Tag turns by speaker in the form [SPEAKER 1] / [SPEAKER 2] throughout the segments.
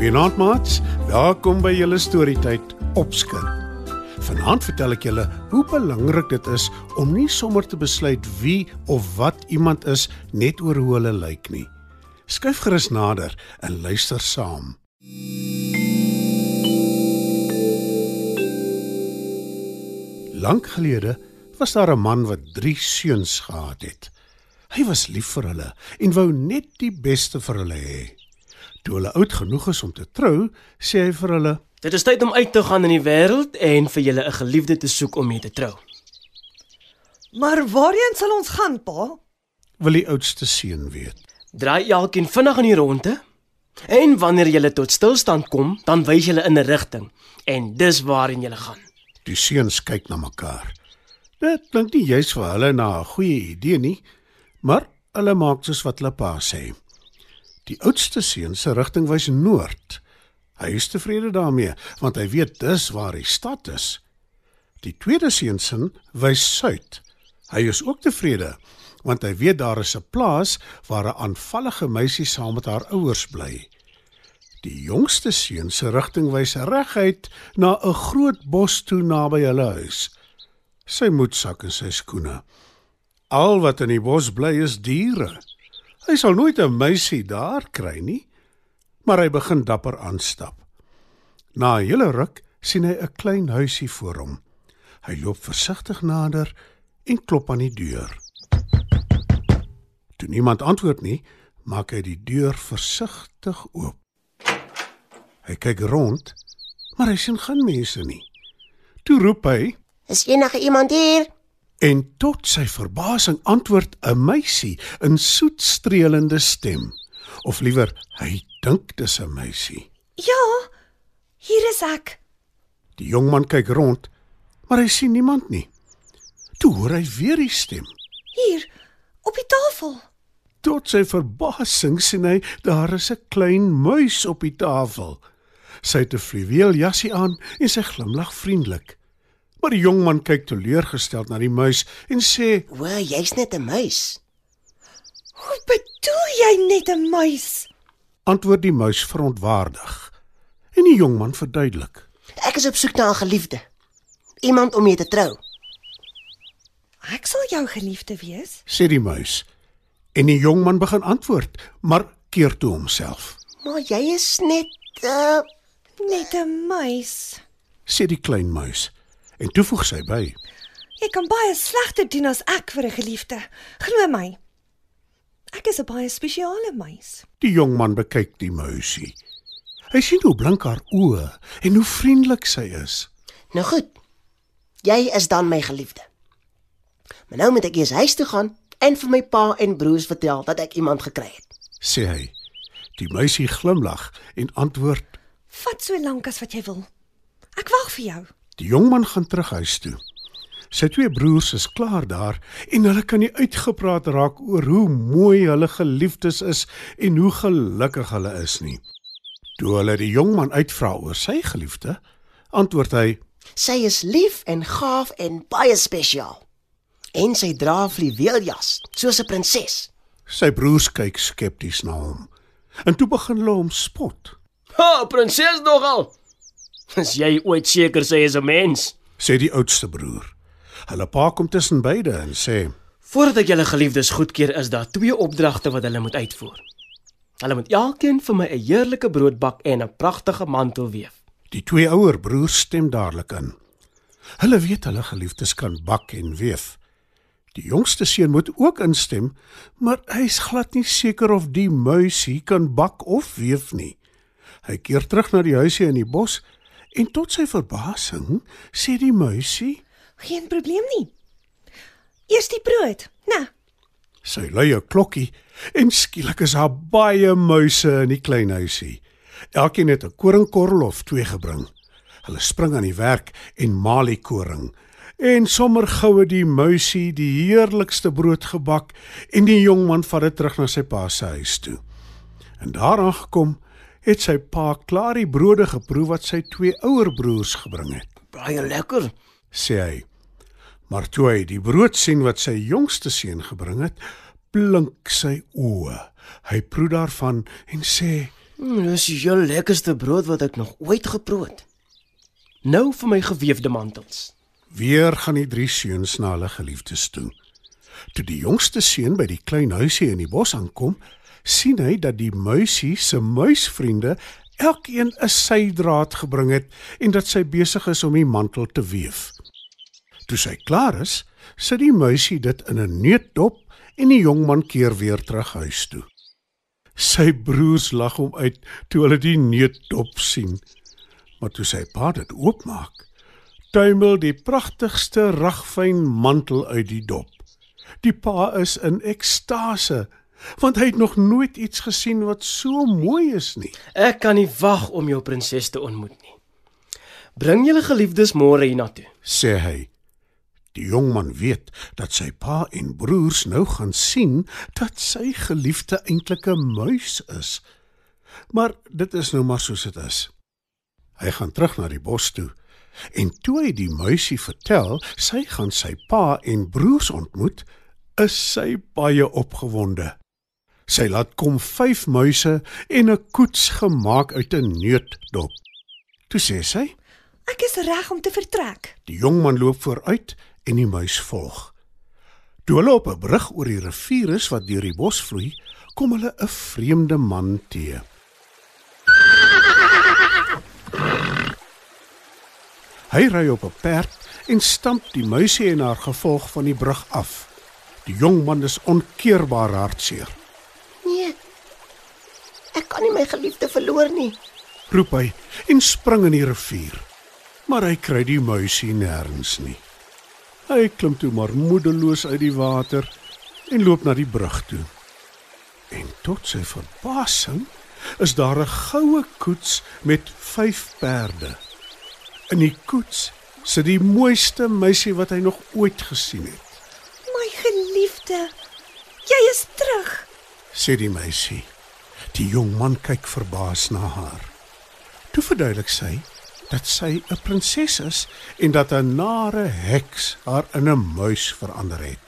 [SPEAKER 1] Goeienaand maats, welkom by julle storietyd Opskud. Vanaand vertel ek julle hoe belangrik dit is om nie sommer te besluit wie of wat iemand is net oor hoe hulle lyk nie. Skyf gerus nader en luister saam. Lank gelede was daar 'n man wat 3 seuns gehad het. Hy was lief vir hulle en wou net die beste vir hulle hê. Toe hulle oud genoeg is om te trou, sê hy vir hulle:
[SPEAKER 2] Dit is tyd om uit te gaan in die wêreld en vir julle 'n geliefde te soek om mee te trou.
[SPEAKER 3] Maar waarheen sal ons gaan, pa?
[SPEAKER 1] "Wil die oudste seun weet."
[SPEAKER 2] Draai elkeen vinnig in die ronde en wanneer julle tot stilstand kom, dan wys julle in 'n rigting en dis waarheen julle gaan.
[SPEAKER 1] Die seuns kyk na mekaar. Dit klink nie juis vir hulle na 'n goeie idee nie, maar hulle maak soos wat hulle pa sê. Die oudste seun se rigting wys noord. Hy is tevrede daarmee, want hy weet dis waar die stad is. Die tweede seun se wys suid. Hy is ook tevrede, want hy weet daar is 'n plaas waar 'n aanvallige meisie saam met haar ouers bly. Die jongste seun se rigting wys reguit na 'n groot bos toe naby hulle huis. Sy moedsak en sy skoene. Al wat in die bos bly is diere. Hy sal nooit 'n meisie daar kry nie, maar hy begin dapper aanstap. Na 'n hele ruk sien hy 'n klein huisie voor hom. Hy loop versigtig nader en klop aan die deur. Toe niemand antwoord nie, maak hy die deur versigtig oop. Hy kyk rond, maar hy sien geen mense nie. Toe roep hy
[SPEAKER 4] Is enige iemand hier?
[SPEAKER 1] En tot sy verbasing antwoord 'n meisie in soet streelende stem. Of liewer, hy dink dis 'n meisie.
[SPEAKER 3] Ja, hier is ek.
[SPEAKER 1] Die jong man kyk rond, maar hy sien niemand nie. Toe hoor hy weer die stem.
[SPEAKER 3] Hier op die tafel.
[SPEAKER 1] Tot sy verbasing sien hy daar is 'n klein muis op die tafel. Sy het 'n fluweeljassie aan en sy glimlag vriendelik. Maar die jong man kyk teleurgesteld na die muis en sê:
[SPEAKER 4] O, jy's net 'n muis.
[SPEAKER 3] Hoe bedoel jy net 'n muis?
[SPEAKER 1] Antwoord die muis verontwaardig. En die jong man verduidelik:
[SPEAKER 4] Ek is op soek na 'n geliefde. Iemand om mee te trou.
[SPEAKER 3] Ek sal jou geliefde wees.
[SPEAKER 1] sê die muis. En die jong man begin antwoord, maar keer toe homself.
[SPEAKER 4] Maar jy is net uh
[SPEAKER 3] Net 'n muis.
[SPEAKER 1] Sê die klein muis. En toe voeg sy by:
[SPEAKER 3] Jy kan baie slegter doen as ek vir 'n geliefde. Glo my. Ek is 'n baie spesiale muis.
[SPEAKER 1] Die jong man bekyk die muisie. Hy sien hoe blink haar oë en hoe vriendelik sy is.
[SPEAKER 4] nou goed. Jy is dan my geliefde. Maar nou moet ek eers huis toe gaan en vir my pa en broers vertel dat ek iemand gekry het.
[SPEAKER 1] sê hy. Die muisie glimlag en antwoord:
[SPEAKER 3] Vat so lank as wat jy wil. Ek wag vir jou.
[SPEAKER 1] Die jong man gaan terug huis toe. Sy twee broers is klaar daar en hulle kan nie uitgepraat raak oor hoe mooi hulle geliefdes is en hoe gelukkig hulle is nie. Toe hulle die jong man uitvra oor sy geliefde, antwoord hy:
[SPEAKER 4] Sy is lief en gaaf en baie spesiaal. En sy dra 'n fluweeljas, soos 'n prinses.
[SPEAKER 1] Sy broers kyk skepties na hom. En toe begin hulle hom spot.
[SPEAKER 2] Ha, prinses nogal. As jy ooit seker sê is 'n mens.
[SPEAKER 1] Sê die oudste broer. Hulle pa kom tussen beide en sê:
[SPEAKER 2] Voordat ek julle geliefdes goedkeur, is daar twee opdragte wat hulle moet uitvoer. Hulle moet elkeen vir my 'n heerlike brood bak en 'n pragtige mantel weef.
[SPEAKER 1] Die twee ouer broers stem dadelik in. Hulle weet hulle geliefdes kan bak en weef. Die jongste seun moet ook instem, maar hy's glad nie seker of die muisie kan bak of weef nie. Hy keer terug na die huisie in die bos en tot sy verbasing sê die muisie:
[SPEAKER 3] Geen probleem nie. Eers die brood. Nou,
[SPEAKER 1] Sy lui 'n klokkie en skielik is daar baie muise in die klein huisie. Elkeen het 'n koringkorrel of twee gebring. Hulle spring aan die werk en maal die koring. En sommer goue die muisie die heerlikste brood gebak en die jong man vat dit terug na sy pa se huis toe. En daar aangekom, het sy pa klaar die brode geproe wat sy twee ouer broers gebring het.
[SPEAKER 2] Baie lekker.
[SPEAKER 1] sê hy. Maar toe hy die brood sien wat sy jongste seun gebring het, blink sy oë. Hy proe daarvan en sê:
[SPEAKER 2] Mm, dis die heel lekkerste brood wat ek nog ooit geproe het. Nou vir my geweefde mantels.
[SPEAKER 1] Weer gaan die drie seuns na hulle geliefdes toe. Toe die jongste seun by die klein huisie in die bos aankom, sien hy dat die muisie se muisvriende elkeen 'n sydraad gebring het en dat sy besig is om die mantel te weef. Toe sy klaar is, sit die muisie dit in 'n neutdop en die jong man keer weer terug huis toe. Sy broers lag hom uit toe hulle die neutdop sien. Maar toe sy pa dit oopmaak, tuimel die pragtigste ragfyn mantel uit die dop. Die pa is in ekstase, want hy het nog nooit iets gesien wat so mooi is nie.
[SPEAKER 2] Ek kan nie wag om jou prinses te ontmoet nie. Bring julle geliefdes môre hiernatoe.
[SPEAKER 1] sê hy. Die jong man weet dat sy pa en broers nou gaan sien dat sy geliefde eintlik 'n muis is. Maar dit is nou maar soos dit is. Hy gaan terug na die bos toe en toe hy die muisie vertel sy gaan sy pa en broers ontmoet, is sy baie opgewonde. Sy laat kom 5 muise en 'n koets gemaak uit 'n neutdop. Toe sê sy:
[SPEAKER 3] Ek is reg om te vertrek.
[SPEAKER 1] Die jong man loop vooruit en die muis volg. Toe hulle op 'n brug oor die rivier is wat deur die bos vloei, kom hulle 'n vreemde man te. Hy ry op 'n perd en stamp die muisie en haar gevolg van die brug af. Die jong man is onkeerbaar hartseer.
[SPEAKER 4] Kan nie my geliefde verloor nie.
[SPEAKER 1] Roep hy en spring in die rivier. Maar hy kry die muisie nêrens nie. Hy klim toe maar moedeloos uit die water en loop na die brug toe. En tot sy verbasing is daar 'n goue koets met 5 perde. In die koets sit die mooiste meisie wat hy nog ooit gesien het,
[SPEAKER 3] My geliefde, jy is terug.
[SPEAKER 1] sê die meisie. Die jong man kyk verbaas na haar. Toe verduidelik sy dat sy 'n prinses is en dat 'n nare heks haar in 'n muis verander het.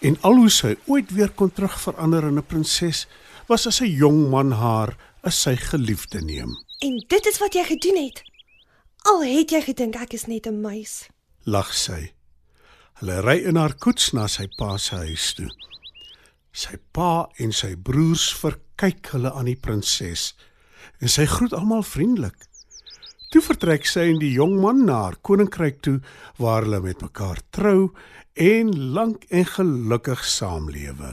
[SPEAKER 1] En al hoe sy ooit weer kon terugverander in 'n prinses was as 'n jong man haar as sy geliefde neem.
[SPEAKER 3] En dit is wat jy gedoen het. Al het jy gedink ek is net 'n muis.
[SPEAKER 1] lag sy. Hulle ry in haar koets na sy pa se huis toe. Sy pa en sy broers verkyk hulle aan die prinses en sy groet almal vriendelik. Toe vertrek sy en die jong man na haar koninkryk toe waar hulle met mekaar trou en lank en gelukkig saamlewe.